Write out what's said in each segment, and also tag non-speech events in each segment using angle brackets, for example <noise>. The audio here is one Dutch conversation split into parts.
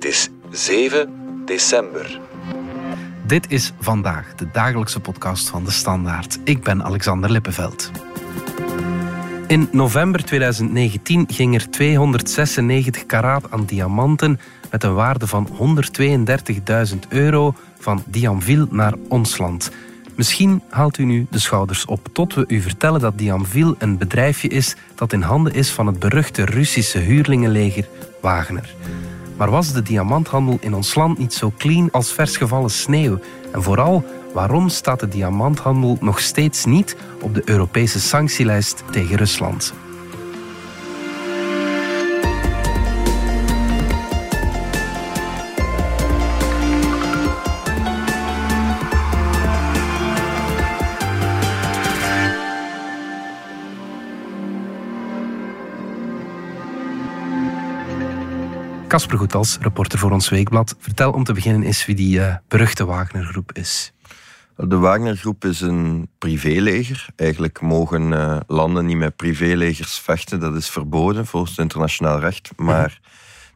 Het is 7 december. Dit is vandaag de dagelijkse podcast van de Standaard. Ik ben Alexander Lippenveld. In november 2019 ging er 296 karaat aan diamanten met een waarde van 132.000 euro van Diamville naar ons land. Misschien haalt u nu de schouders op tot we u vertellen dat Diamville een bedrijfje is dat in handen is van het beruchte Russische huurlingenleger Wagner. Maar was de diamanthandel in ons land niet zo clean als versgevallen sneeuw? En vooral, waarom staat de diamanthandel nog steeds niet op de Europese sanctielijst tegen Rusland? Casper Goethals, reporter voor ons weekblad. Vertel om te beginnen eens wie die uh, beruchte Wagnergroep is. De Wagnergroep is een privéleger. Eigenlijk mogen uh, landen niet met privélegers vechten. Dat is verboden volgens het internationaal recht. Maar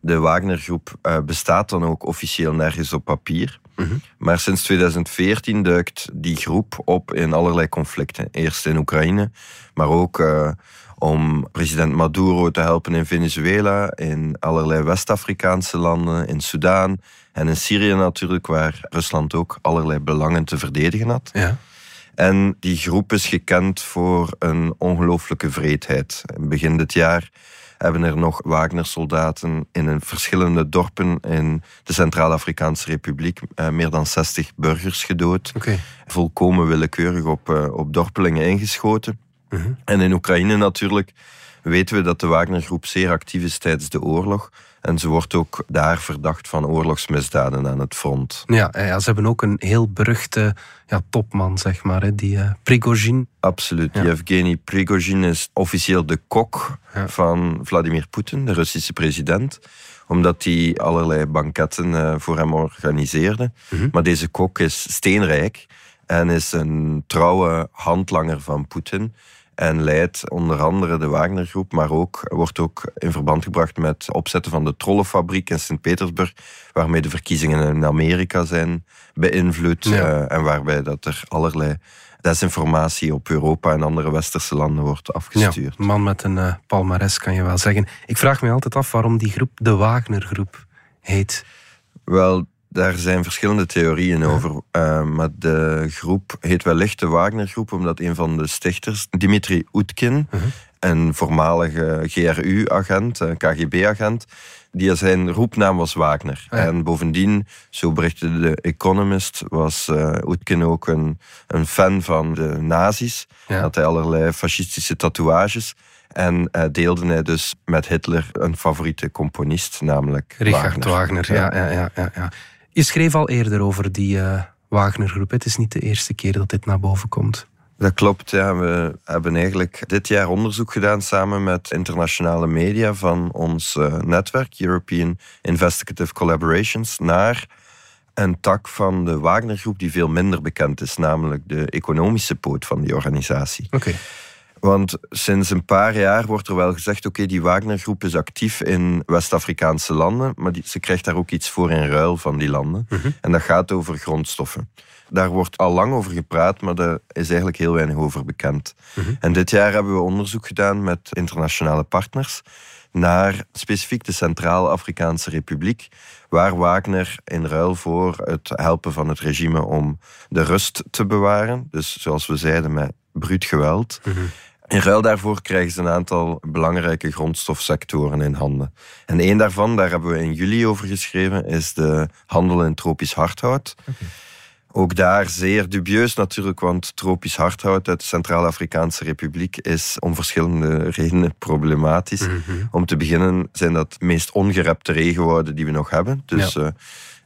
de Wagnergroep uh, bestaat dan ook officieel nergens op papier. Mhm. Maar sinds 2014 duikt die groep op in allerlei conflicten. Eerst in Oekraïne, maar ook om president Maduro te helpen in Venezuela, in allerlei West-Afrikaanse landen, in Sudaan en in Syrië natuurlijk, waar Rusland ook allerlei belangen te verdedigen had. Ja. En die groep is gekend voor een ongelooflijke vreedheid. Begin dit jaar hebben er nog Wagner-soldaten in verschillende dorpen in de Centraal-Afrikaanse Republiek eh, meer dan 60 burgers gedood. Okay. Volkomen willekeurig op, eh, op dorpelingen ingeschoten. Mhm. En in Oekraïne natuurlijk weten we dat de Wagnergroep zeer actief is tijdens de oorlog. En ze wordt ook daar verdacht van oorlogsmisdaden aan het front. Ja, ja ze hebben ook een heel beruchte ja, topman, zeg maar, die uh, Prigozhin. Absoluut. Ja. Yevgeny Prigozhin is officieel de kok van Vladimir Poetin, de Russische president omdat hij allerlei banketten eh, voor hem organiseerde. Mhm. Maar deze kok is steenrijk en is een trouwe handlanger van Poetin. En leidt onder andere de Wagnergroep, maar ook, wordt ook in verband gebracht met het opzetten van de trollenfabriek in Sint-Petersburg, waarmee de verkiezingen in Amerika zijn beïnvloed eh, en waarbij dat er allerlei desinformatie op Europa en andere westerse landen wordt afgestuurd. Ja, man met een uh, palmares kan je wel zeggen. Ik vraag me altijd af waarom die groep de Wagnergroep heet. Wel, daar zijn verschillende theorieën over. Uh, maar de groep heet wellicht de Wagner-groep, omdat een van de stichters, Dimitri Oetkin, uh een voormalige GRU-agent, KGB-agent, die zijn roepnaam was Wagner. En bovendien, zo berichtte de Economist, was uh, Oetkin ook een, een fan van de nazi's. Ja. Had hij allerlei fascistische tatoeages. En uh, deelde hij dus met Hitler een favoriete componist, namelijk Richard Wagner. Wagner. Ja, ja, ja, ja. Je schreef al eerder over die uh, Wagner-groep. Het is niet de eerste keer dat dit naar boven komt. Dat klopt, ja. We hebben eigenlijk dit jaar onderzoek gedaan samen met internationale media van ons uh, netwerk, European Investigative Collaborations, naar een tak van de Wagner-groep die veel minder bekend is, namelijk de economische poot van die organisatie. Oké. Want sinds een paar jaar wordt er wel gezegd: oké, die Wagner-groep is actief in West-Afrikaanse landen, maar die, ze krijgt daar ook iets voor in ruil van die landen. Mhm. En dat gaat over grondstoffen. Daar wordt al lang over gepraat, maar daar is eigenlijk heel weinig over bekend. Mhm. En dit jaar hebben we onderzoek gedaan met internationale partners naar specifiek de Centraal-Afrikaanse Republiek, waar Wagner in ruil voor het helpen van het regime om de rust te bewaren, dus zoals we zeiden met bruut geweld, mhm. In ruil daarvoor krijgen ze een aantal belangrijke grondstofsectoren in handen. En één daarvan, daar hebben we in juli over geschreven, is de handel in tropisch hardhout. Ook daar zeer dubieus natuurlijk, want tropisch hardhout uit de Centraal-Afrikaanse Republiek is om verschillende redenen problematisch. Mhm. Om te beginnen zijn dat de meest ongerepte regenwouden die we nog hebben. Dus ja. uh,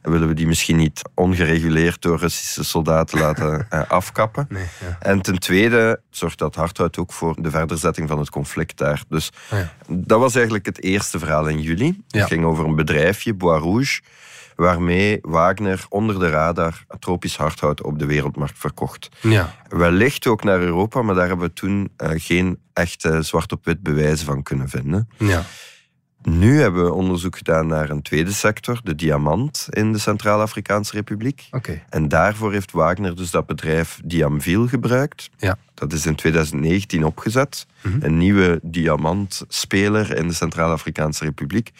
willen we die misschien niet ongereguleerd door Russische soldaten laten uh, <laughs> afkappen. Nee, ja. En ten tweede zorgt dat hardhout ook voor de verderzetting van het conflict daar. Dus ja. dat was eigenlijk het eerste verhaal in juli. Het ging over een bedrijfje, Bois Rouge, waarmee Wagner onder de radar tropisch hardhout op de wereldmarkt verkocht. Ja. Wellicht ook naar Europa, maar daar hebben we toen uh, geen echte zwart-op-wit bewijzen van kunnen vinden. Ja. Nu hebben we onderzoek gedaan naar een tweede sector, de diamant in de Centraal-Afrikaanse Republiek. Oké. En daarvoor heeft Wagner dus dat bedrijf Diamville gebruikt. Ja. Dat is in 2019 opgezet. Mhm. Een nieuwe diamantspeler in de Centraal-Afrikaanse Republiek.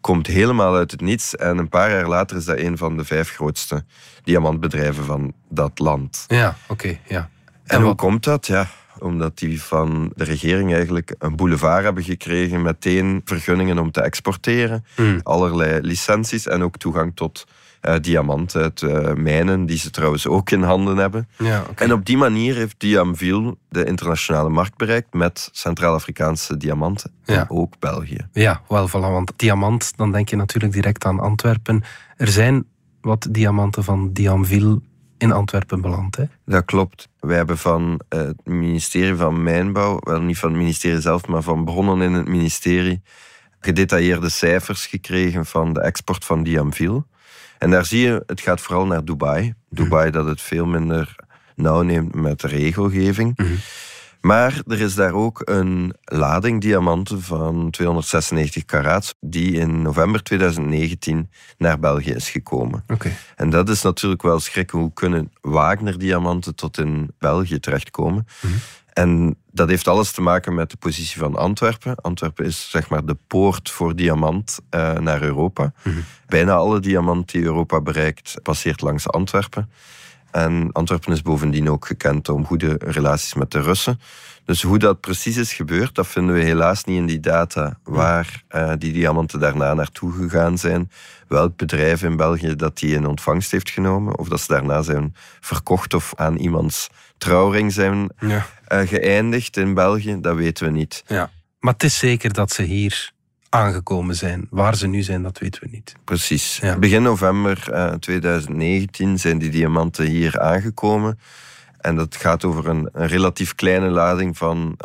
Komt helemaal uit het niets. En een paar jaar later is dat een van de vijf grootste diamantbedrijven van dat land. Ja, oké, ja. En, hoe komt dat? Ja, omdat die van de regering eigenlijk een boulevard hebben gekregen. Meteen vergunningen om te exporteren. Hmm. Allerlei licenties en ook toegang tot eh diamanten uit eh, mijnen, die ze trouwens ook in handen hebben. Ja. En op die manier heeft Diamville de internationale markt bereikt met Centraal-Afrikaanse diamanten. Ja. En ook België. Ja, wel, voilà, want diamant, dan denk je natuurlijk direct aan Antwerpen. Er zijn wat diamanten van Diamville in Antwerpen beland, hè? Dat klopt. Wij hebben van eh, het ministerie van Mijnbouw, wel niet van het ministerie zelf, maar van bronnen in het ministerie, gedetailleerde cijfers gekregen van de export van Diamville. En daar zie je, het gaat vooral naar Dubai. Dubai dat het veel minder nauw neemt met de regelgeving. Mhm. Maar er is daar ook een lading diamanten van 296 karaats, die in november 2019 naar België is gekomen. Oké. En dat is natuurlijk wel schrikken. Hoe kunnen Wagner-diamanten tot in België terechtkomen? Mhm. En dat heeft alles te maken met de positie van Antwerpen. Antwerpen is zeg maar de poort voor diamant eh, naar Europa. Mhm. Bijna alle diamant die Europa bereikt, passeert langs Antwerpen. En Antwerpen is bovendien ook gekend om goede relaties met de Russen. Dus hoe dat precies is gebeurd, dat vinden we helaas niet in die data waar eh, die diamanten daarna naartoe gegaan zijn. Welk bedrijf in België dat die in ontvangst heeft genomen. Of dat ze daarna zijn verkocht of aan iemands trouwring zijn Ja. eh, geëindigd in België, dat weten we niet. ja. Maar het is zeker dat ze hier aangekomen zijn. Waar ze nu zijn, dat weten we niet. Precies. Ja. Begin november eh, 2019 zijn die diamanten hier aangekomen. En dat gaat over een, een relatief kleine lading van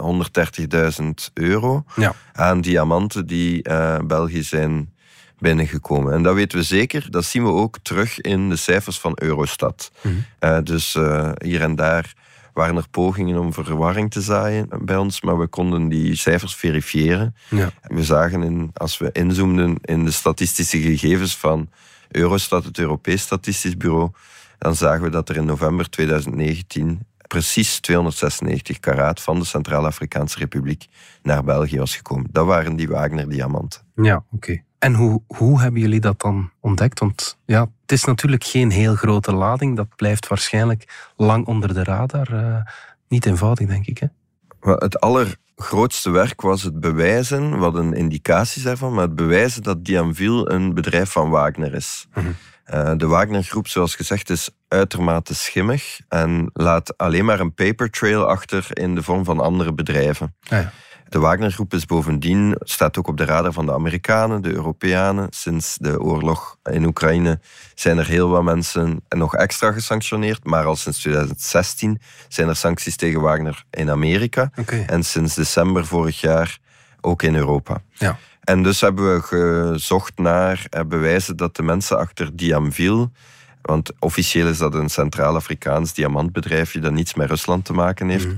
130.000 euro Ja. aan diamanten die eh, België zijn binnengekomen. En dat weten we zeker. Dat zien we ook terug in de cijfers van Eurostat. Mhm. Eh, dus eh, hier en daar waren er pogingen om verwarring te zaaien bij ons, maar we konden die cijfers verifiëren. Ja. We zagen, in, als we inzoomden in de statistische gegevens van Eurostat, het Europees Statistisch Bureau, dan zagen we dat er in november 2019 precies 296 karaat van de Centraal-Afrikaanse Republiek naar België was gekomen. Dat waren die Wagner-diamanten. Ja, oké. En hoe, hoe hebben jullie dat dan ontdekt? Want ja, het is natuurlijk geen heel grote lading. Dat blijft waarschijnlijk lang onder de radar. Eh, niet eenvoudig, denk ik. Hè? Het allergrootste werk was het bewijzen, wat een indicaties daarvan, maar het bewijzen dat Diamville een bedrijf van Wagner is. Mhm. Eh, de Wagner-groep, zoals gezegd, is uitermate schimmig en laat alleen maar een paper trail achter in de vorm van andere bedrijven. Ah, ja. De Wagner-groep is bovendien, staat ook op de radar van de Amerikanen, de Europeanen. Sinds de oorlog in Oekraïne zijn er heel wat mensen nog extra gesanctioneerd. Maar al sinds 2016 zijn er sancties tegen Wagner in Amerika. En sinds december vorig jaar ook in Europa. Ja. En dus hebben we gezocht naar eh, bewijzen dat de mensen achter Diamville, want officieel is dat een Centraal-Afrikaans diamantbedrijfje dat niets met Rusland te maken heeft, Mhm.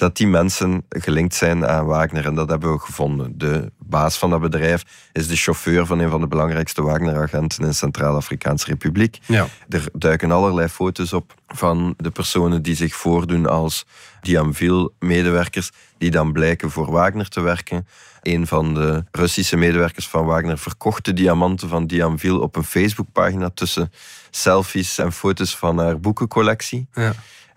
Dat die mensen gelinkt zijn aan Wagner. En dat hebben we gevonden. De baas van dat bedrijf is de chauffeur van een van de belangrijkste Wagner-agenten in de Centraal-Afrikaanse Republiek. Ja. Er duiken allerlei foto's op van de personen die zich voordoen als Diamville-medewerkers, die dan blijken voor Wagner te werken. Een van de Russische medewerkers van Wagner verkocht de diamanten van Diamville op een Facebookpagina tussen selfies en foto's van haar boekencollectie. Ja.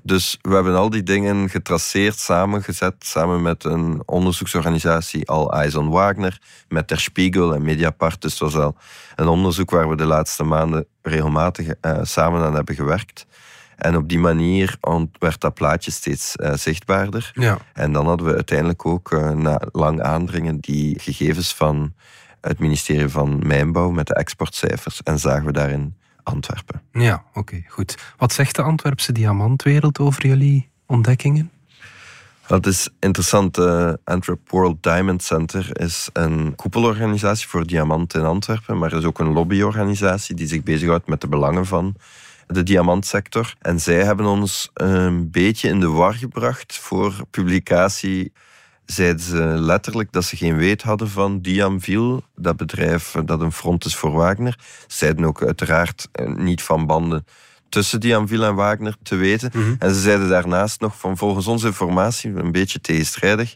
Dus we hebben al die dingen getraceerd, samengezet, samen met een onderzoeksorganisatie All Eyes on Wagner, met Der Spiegel en Mediapart. Dus het was al een onderzoek waar we de laatste maanden regelmatig eh, samen aan hebben gewerkt. En op die manier werd dat plaatje steeds eh, zichtbaarder. Ja. En dan hadden we uiteindelijk ook, eh, na lang aandringen, die gegevens van het ministerie van Mijnbouw met de exportcijfers. En zagen we daarin Antwerpen. Ja, oké, goed. Wat zegt de Antwerpse diamantwereld over jullie ontdekkingen? Dat is interessant. De Antwerp World Diamond Center is een koepelorganisatie voor diamanten in Antwerpen, maar is ook een lobbyorganisatie die zich bezighoudt met de belangen van de diamantsector. En zij hebben ons een beetje in de war gebracht voor publicatie zeiden ze letterlijk dat ze geen weet hadden van Diamville, dat bedrijf dat een front is voor Wagner. Ze zeiden ook uiteraard eh, niet van banden tussen Diamville en Wagner te weten. Mhm. En ze zeiden daarnaast nog van volgens onze informatie, een beetje tegenstrijdig,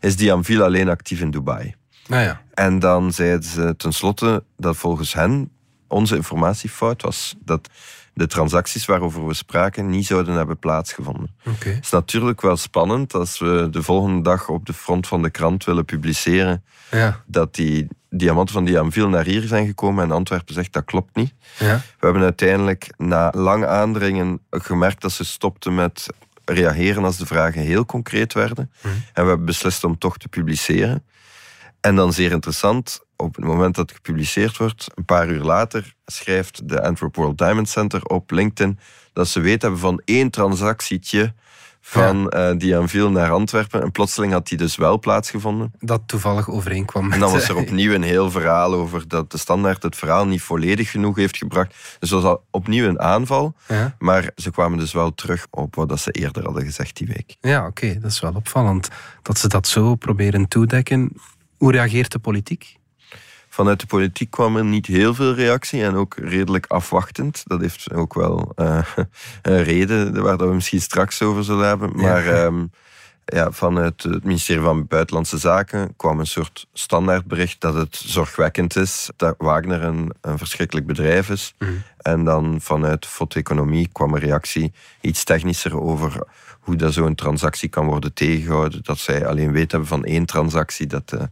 is Diamville alleen actief in Dubai. Nou ja. En dan zeiden ze tenslotte dat volgens hen onze informatie fout was. Dat de transacties waarover we spraken niet zouden hebben plaatsgevonden. Oké. Het is natuurlijk wel spannend als we de volgende dag op de front van de krant willen publiceren Ja. dat die diamanten van Diamville naar hier zijn gekomen en Antwerpen zegt dat klopt niet. Ja. We hebben uiteindelijk na lang aandringen gemerkt dat ze stopten met reageren als de vragen heel concreet werden. Mhm. En we hebben beslist om toch te publiceren. En dan zeer interessant, op het moment dat het gepubliceerd wordt, een paar uur later schrijft de Antwerp World Diamond Center op LinkedIn dat ze weten hebben van één transactietje van eh Diamville naar Antwerpen. En plotseling had die dus wel plaatsgevonden. Dat toevallig overeenkwam met... En dan was eh, er opnieuw een heel verhaal over dat de standaard het verhaal niet volledig genoeg heeft gebracht. Dus dat was al opnieuw een aanval. Ja, Maar ze kwamen dus wel terug op wat dat ze eerder hadden gezegd die week. ja oké, dat is wel opvallend. Dat ze dat zo proberen toedekken. Hoe reageert de politiek? Vanuit de politiek kwam er niet heel veel reactie en ook redelijk afwachtend. Dat heeft ook wel eh, <laughs> een reden waar dat we misschien straks over zullen hebben. Ja. Maar ehm, ja, vanuit het ministerie van Buitenlandse Zaken kwam een soort standaardbericht dat het zorgwekkend is dat Wagner een, een verschrikkelijk bedrijf is. Mhm. En dan vanuit foto-economie kwam een reactie iets technischer over hoe dat zo'n transactie kan worden tegengehouden. Dat zij alleen weten hebben van één transactie, dat, eh,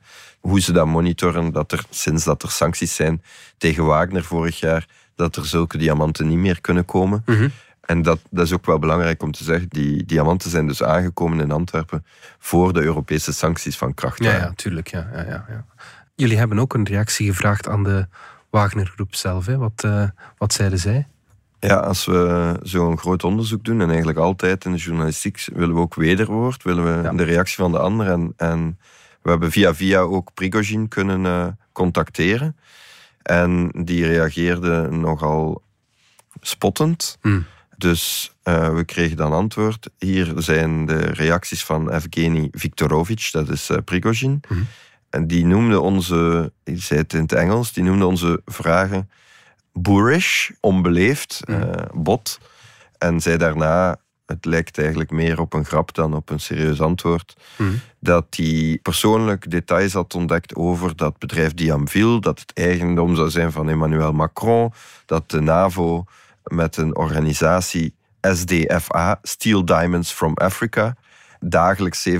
hoe ze dat monitoren, dat er sinds dat er sancties zijn tegen Wagner vorig jaar, dat er zulke diamanten niet meer kunnen komen. Mhm. En dat, dat is ook wel belangrijk om te zeggen. Die diamanten zijn dus aangekomen in Antwerpen voor de Europese sancties van kracht Ja, waren. ja, tuurlijk. Ja, ja, ja, ja. Jullie hebben ook een reactie gevraagd aan de Wagner-groep zelf. Hè? Wat, eh, wat zeiden zij? Ja, als we zo'n groot onderzoek doen, en eigenlijk altijd in de journalistiek, willen we ook wederwoord, willen we Ja. de reactie van de ander. En, en we hebben via via ook Prigozhin kunnen eh, contacteren. En die reageerde nogal spottend. Hm. Dus eh, we kregen dan antwoord. Hier zijn de reacties van Evgeny Viktorovich, dat is eh Prigozhin. Mhm. En die noemde onze, ik zei het in het Engels, die noemde onze vragen boorish, onbeleefd, Mhm. eh, bot. En zei daarna, het lijkt eigenlijk meer op een grap dan op een serieus antwoord, Hm. dat hij persoonlijk details had ontdekt over dat bedrijf Diamville, dat het eigendom zou zijn van Emmanuel Macron, dat de NAVO met een organisatie SDFA, Steel Diamonds from Africa, dagelijks 7,4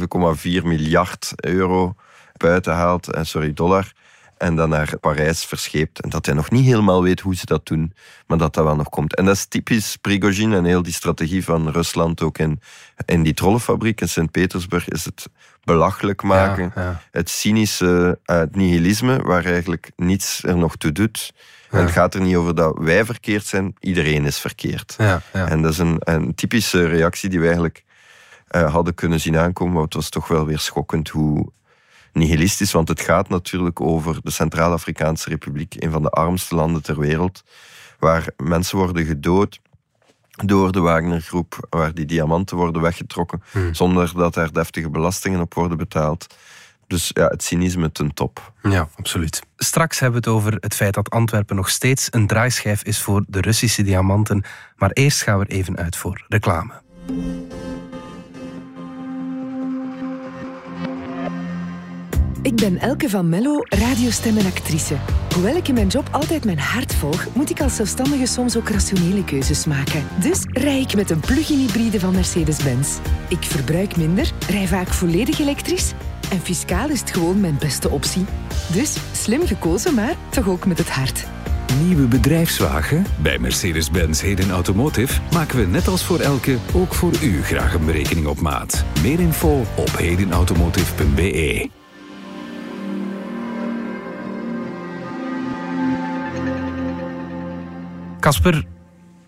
miljard euro buiten haalt, eh, sorry, dollar, en dan naar Parijs verscheept. En dat hij nog niet helemaal weet hoe ze dat doen, maar dat dat wel nog komt. En dat is typisch Prigozhin en heel die strategie van Rusland ook in, in die trollenfabriek in Sint-Petersburg is het belachelijk maken Ja, ja. het cynische, eh, het nihilisme, waar eigenlijk niets er nog toe doet. Ja. het gaat er niet over dat wij verkeerd zijn, iedereen is verkeerd. Ja, ja. En dat is een, een typische reactie die we eigenlijk eh, hadden kunnen zien aankomen, maar het was toch wel weer schokkend hoe nihilistisch, want het gaat natuurlijk over de Centraal-Afrikaanse Republiek, een van de armste landen ter wereld, waar mensen worden gedood door de Wagnergroep, waar die diamanten worden weggetrokken, Hmm. zonder dat er deftige belastingen op worden betaald. Dus ja, het cynisme ten top. Ja, absoluut. Straks hebben we het over het feit dat Antwerpen nog steeds een draaischijf is voor de Russische diamanten. Maar eerst gaan we er even uit voor reclame. Ik ben Elke van Mello, radiostem en actrice. Hoewel ik in mijn job altijd mijn hart volg, moet ik als zelfstandige soms ook rationele keuzes maken. Dus rij ik met een plug-in hybride van Mercedes-Benz. Ik verbruik minder, rij vaak volledig elektrisch en fiscaal is het gewoon mijn beste optie. Dus slim gekozen, maar toch ook met het hart. Nieuwe bedrijfswagen? Bij Mercedes-Benz Heden Automotive maken we net als voor elke ook voor u graag een berekening op maat. Meer info op hedenautomotive.be. Casper,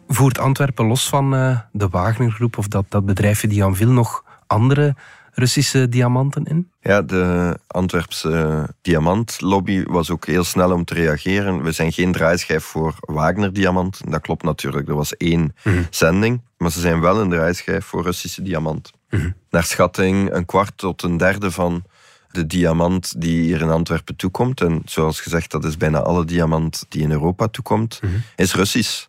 voert Antwerpen los van eh, de Wagnergroep of dat, dat bedrijfje Dianville nog andere Russische diamanten in? Ja, de Antwerpse diamantlobby was ook heel snel om te reageren. We zijn geen draaischijf voor Wagner-diamant. Dat klopt natuurlijk, er was één Mhm. zending. Maar ze zijn wel een draaischijf voor Russische diamant. Naar schatting een kwart tot een derde van de diamant die hier in Antwerpen toekomt. En zoals gezegd, dat is bijna alle diamant die in Europa toekomt, is Russisch.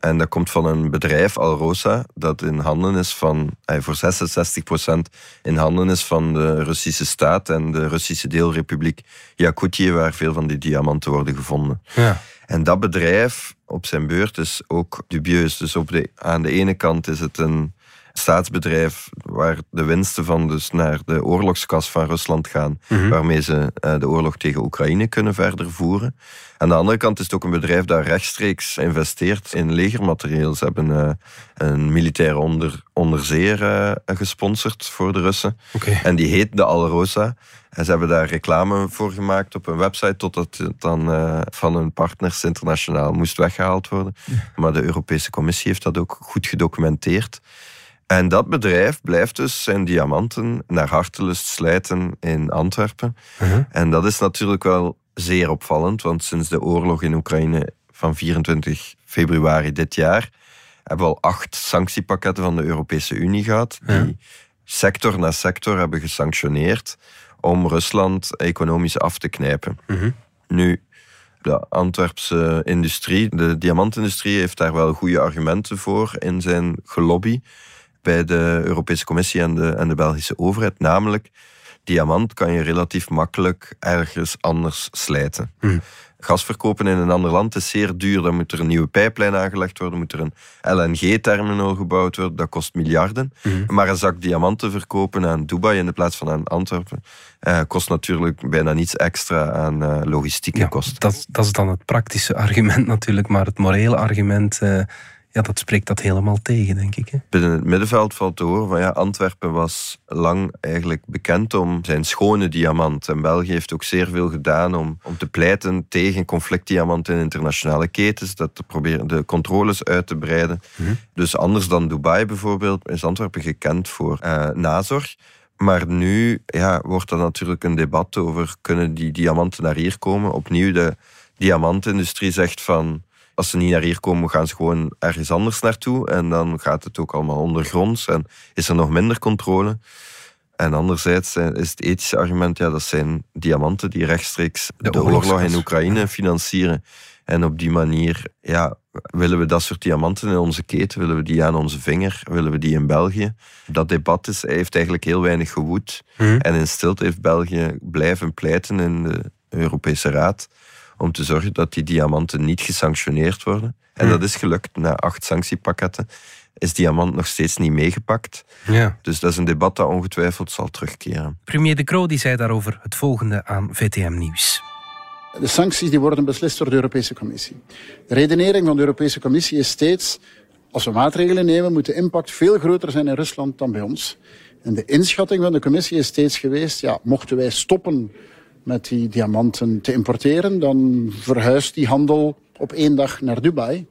En dat komt van een bedrijf, Alrosa, dat in handen is van, eh, voor 66% in handen is van de Russische staat en de Russische deelrepubliek Yakutië, waar veel van die diamanten worden gevonden. Ja. En dat bedrijf op zijn beurt is ook dubieus. Dus op de, aan de ene kant is het een staatsbedrijf waar de winsten van dus naar de oorlogskas van Rusland gaan, waarmee ze eh, de oorlog tegen Oekraïne kunnen verder voeren. Aan de andere kant is het ook een bedrijf dat rechtstreeks investeert in legermaterieel. Ze hebben eh, een militaire onder, onderzeer eh, gesponsord voor de Russen. Oké. En die heet de Alrosa. En ze hebben daar reclame voor gemaakt op een website, totdat het dan van hun partners internationaal moest weggehaald worden. Maar de Europese Commissie heeft dat ook goed gedocumenteerd. En dat bedrijf blijft dus zijn diamanten naar hartelust slijten in Antwerpen. En dat is natuurlijk wel zeer opvallend, want sinds de oorlog in Oekraïne van 24 februari dit jaar hebben we al acht sanctiepakketten van de Europese Unie gehad, die sector na sector hebben gesanctioneerd om Rusland economisch af te knijpen. Nu, de Antwerpse industrie, de diamantindustrie, heeft daar wel goede argumenten voor in zijn gelobby bij de Europese Commissie en de, en de Belgische overheid. Namelijk, diamant kan je relatief makkelijk ergens anders slijten. Gas verkopen in een ander land is zeer duur. Dan moet er een nieuwe pijplijn aangelegd worden, moet er een LNG-terminal gebouwd worden. Dat kost miljarden. Maar een zak diamanten verkopen aan Dubai in de plaats van aan Antwerpen eh, kost natuurlijk bijna niets extra aan eh, logistieke Ja, kosten. dat, dat is dan het praktische argument <laughs> natuurlijk, maar het morele argument, eh, ja, dat spreekt dat helemaal tegen, denk ik. Hè? binnen het middenveld valt te horen van ja, Antwerpen was lang eigenlijk bekend om zijn schone diamant. En België heeft ook zeer veel gedaan om, om te pleiten tegen conflictdiamanten in internationale ketens, dat te proberen de controles uit te breiden. Dus anders dan Dubai bijvoorbeeld, is Antwerpen gekend voor eh, nazorg. Maar nu ja, wordt er natuurlijk een debat over, kunnen die diamanten naar hier komen? Opnieuw, de diamantindustrie zegt van, als ze niet naar hier komen, gaan ze gewoon ergens anders naartoe. En dan gaat het ook allemaal ondergronds en is er nog minder controle. En anderzijds eh, is het ethische argument, ja, dat zijn diamanten die rechtstreeks De de, oorlog in Oekraïne financieren. En op die manier, ja, willen we dat soort diamanten in onze keten? Willen we die aan onze vinger? Willen we die in België? Dat debat is, heeft eigenlijk heel weinig gewoed. En in stilte heeft België blijven pleiten in de Europese Raad om te zorgen dat die diamanten niet gesanctioneerd worden. En dat is gelukt. Na acht sanctiepakketten is diamant nog steeds niet meegepakt. Ja. Dus dat is een debat dat ongetwijfeld zal terugkeren. Premier De Croo die zei daarover het volgende aan VTM Nieuws. De sancties die worden beslist door de Europese Commissie. De redenering van de Europese Commissie is steeds, als we maatregelen nemen, moet de impact veel groter zijn in Rusland dan bij ons. En de inschatting van de Commissie is steeds geweest, ja, mochten wij stoppen met die diamanten te importeren, dan verhuist die handel op één dag naar Dubai.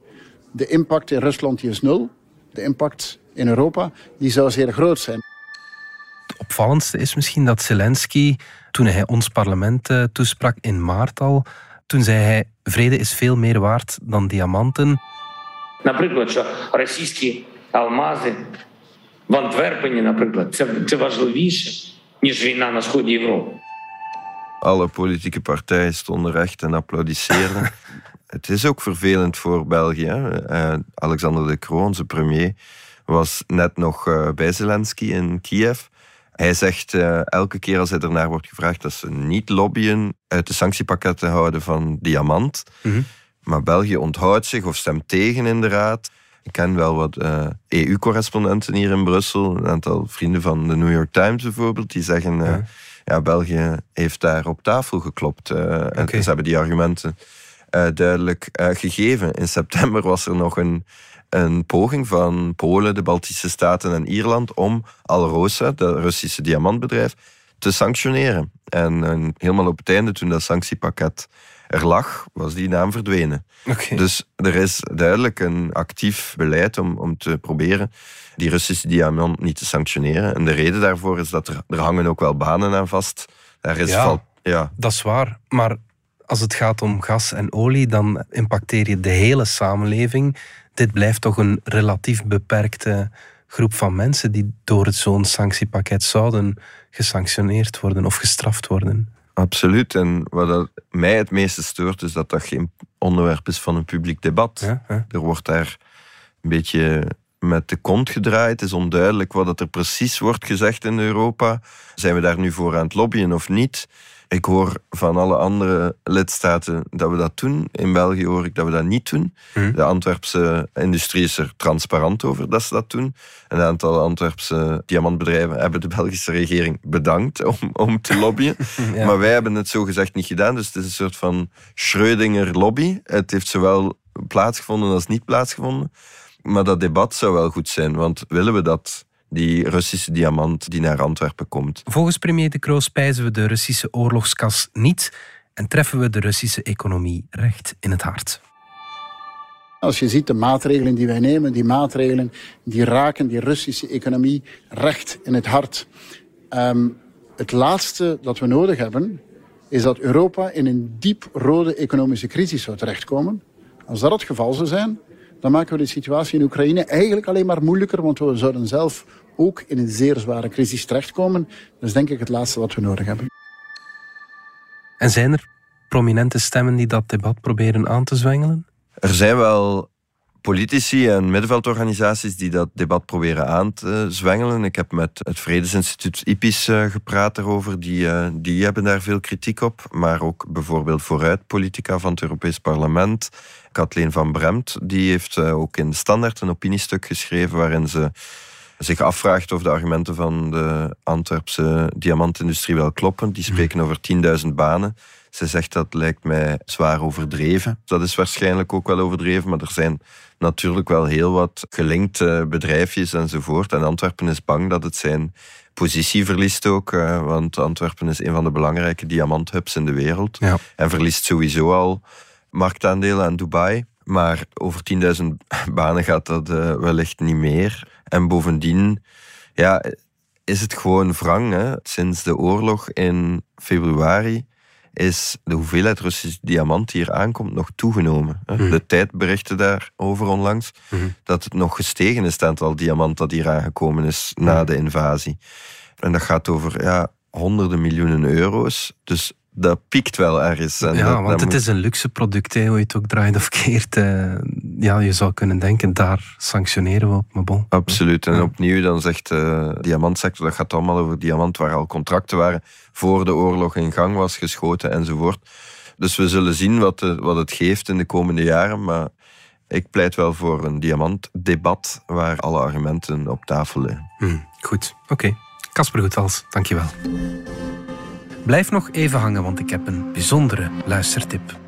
De impact in Rusland die is nul. De impact in Europa die zou zeer groot zijn. Het opvallendste is misschien dat Zelensky, toen hij ons parlement eh, toesprak in maart al, toen zei hij, vrede is veel meer waard dan diamanten. Наприклад, що російські алмази в Антверпені, наприклад, це, це важливіше, ніж війна на сході Європи. Alle politieke partijen stonden recht en applaudisseerden. <laughs> het is ook vervelend voor België. Eh, Alexander de Croo, onze premier, was net nog eh, bij Zelensky in Kiev. Hij zegt eh, elke keer als hij ernaar wordt gevraagd dat ze niet lobbyen uit de sanctiepakketten houden van diamant. Maar België onthoudt zich of stemt tegen in de raad. Ik ken wel wat eh, EU-correspondenten hier in Brussel, een aantal vrienden van de New York Times bijvoorbeeld, die zeggen, eh, ja, België heeft daar op tafel geklopt. eh, En ze hebben die argumenten duidelijk gegeven. In september was er nog een, een poging van Polen, de Baltische Staten en Ierland om Alrosa, dat Russische diamantbedrijf, te sanctioneren. En eh, helemaal op het einde, toen dat sanctiepakket er lag, was die naam verdwenen. Dus er is duidelijk een actief beleid om, om te proberen die Russische diamant niet te sanctioneren. En de reden daarvoor is dat er, er hangen ook wel banen aan vast. Daar is Ja. val- ja, Dat is waar, maar als het gaat om gas en olie, dan impacteer je de hele samenleving. Dit blijft toch een relatief beperkte groep van mensen die door zo'n sanctiepakket zouden gesanctioneerd worden of gestraft worden. Absoluut. En wat dat mij het meeste stoort, is dat dat geen onderwerp is van een publiek debat. Ja, ja. Er wordt daar een beetje met de kont gedraaid. Het is onduidelijk wat er precies wordt gezegd in Europa. Zijn we daar nu voor aan het lobbyen of niet? Ik hoor van alle andere lidstaten dat we dat doen. In België hoor ik dat we dat niet doen. Mhm. De Antwerpse industrie is er transparant over dat ze dat doen. Een aantal Antwerpse diamantbedrijven hebben de Belgische regering bedankt om, om te lobbyen. <laughs> Ja. Maar wij hebben het zo gezegd niet gedaan. Dus het is een soort van Schrödinger lobby. Het heeft zowel plaatsgevonden als niet plaatsgevonden. Maar dat debat zou wel goed zijn. Want willen we dat die Russische diamant die naar Antwerpen komt? Volgens premier De Croo spijzen we de Russische oorlogskas niet en treffen we de Russische economie recht in het hart. Als je ziet de maatregelen die wij nemen, die maatregelen die raken die Russische economie recht in het hart. Ehm, het laatste dat we nodig hebben, is dat Europa in een diep rode economische crisis zou terechtkomen. Als dat het geval zou zijn, dan maken we de situatie in Oekraïne eigenlijk alleen maar moeilijker, want we zouden zelf ook in een zeer zware crisis terechtkomen. Dat is denk ik het laatste wat we nodig hebben. En zijn er prominente stemmen die dat debat proberen aan te zwengelen? Er zijn wel politici en middenveldorganisaties die dat debat proberen aan te zwengelen. Ik heb met het Vredesinstituut IPIS eh, gepraat erover. Die, eh, die hebben daar veel kritiek op. Maar ook bijvoorbeeld Vooruit Politica van het Europees Parlement. Kathleen van Bremt die heeft eh, ook in de Standaard een opiniestuk geschreven waarin ze zich afvraagt of de argumenten van de Antwerpse diamantindustrie wel kloppen. Die spreken over 10.000 banen. Ze zegt dat lijkt mij zwaar overdreven. Dat is waarschijnlijk ook wel overdreven, maar er zijn natuurlijk wel heel wat gelinkte bedrijfjes enzovoort. En Antwerpen is bang dat het zijn positie verliest ook, eh, want Antwerpen is een van de belangrijke diamanthubs in de wereld. Ja. En verliest sowieso al marktaandelen aan Dubai. Maar over 10.000 banen gaat dat eh, wellicht niet meer. En bovendien ja, is het gewoon wrang. Hè? Sinds de oorlog in februari is de hoeveelheid Russische diamant die hier aankomt nog toegenomen. hè. Mhm. De tijd berichtte daarover onlangs Mhm. dat het nog gestegen is, het aantal diamant dat hier aangekomen is na Mhm. de invasie. En dat gaat over ja, honderden miljoenen euro's. Dus dat piekt wel ergens. En ja, dat- want dat het moet- is een luxe product, hè, hoe je het ook draait of keert. eh, ja, je zou kunnen denken, daar sanctioneren we op, maar bon. Absoluut. En Ja. opnieuw, dan zegt de diamantsector, dat gaat allemaal over diamant, waar al contracten waren voor de oorlog in gang was geschoten enzovoort. Dus we zullen zien wat, de- wat het geeft in de komende jaren. Maar ik pleit wel voor een diamantdebat waar alle argumenten op tafel liggen. Hm, goed, oké. Casper Goethals, dankjewel. Blijf nog even hangen, want ik heb een bijzondere luistertip.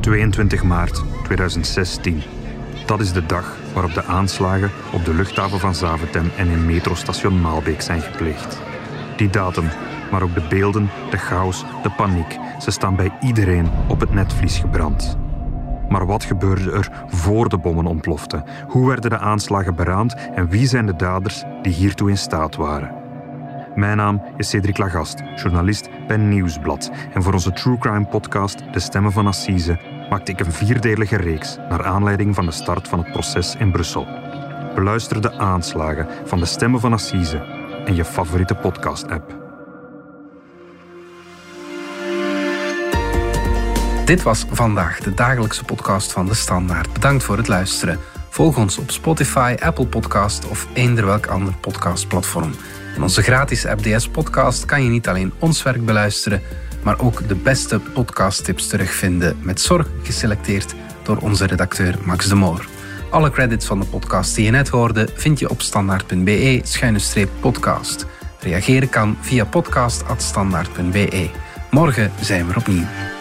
22 maart 2016. Dat is de dag waarop de aanslagen op de luchthaven van Zaventem en in metrostation Maalbeek zijn gepleegd. Die datum, maar ook de beelden, de chaos, de paniek, ze staan bij iedereen op het netvlies gebrand. Maar wat gebeurde er voor de bommen ontploften? Hoe werden de aanslagen beraamd en wie zijn de daders die hiertoe in staat waren? Mijn naam is Cedric Lagast, journalist bij Nieuwsblad. En voor onze True Crime podcast De Stemmen van Assise maakte ik een vierdelige reeks naar aanleiding van de start van het proces in Brussel. Beluister de aanslagen van De Stemmen van Assise in je favoriete podcast-app. Dit was vandaag de dagelijkse podcast van De Standaard. Bedankt voor het luisteren. Volg ons op Spotify, Apple Podcast of eender welk ander podcastplatform. In onze gratis app DS Podcast kan je niet alleen ons werk beluisteren, maar ook de beste podcasttips terugvinden met zorg geselecteerd door onze redacteur Max de Moor. Alle credits van de podcast die je net hoorde vind je op standaard.be-podcast. Reageren kan via podcast.standaard.be. Morgen zijn we opnieuw.